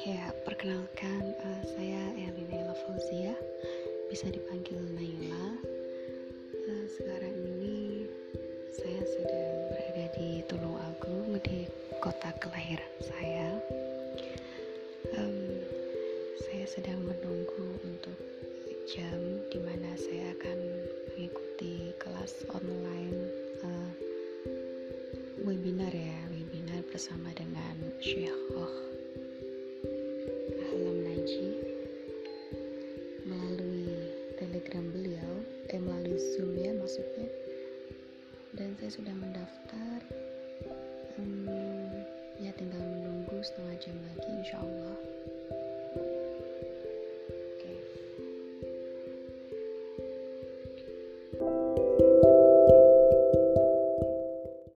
Ya, perkenalkan uh, saya Elina Fauzia, bisa dipanggil Naila. Uh, sekarang ini saya sedang berada di Tulung Agung di kota kelahiran saya. Um, saya sedang menunggu untuk jam di mana saya akan mengikuti kelas online uh, webinar ya, webinar bersama dengan Syekh telegram beliau eh melalui zoom ya maksudnya. Dan saya sudah mendaftar hmm, ya tinggal menunggu setengah jam lagi insya Allah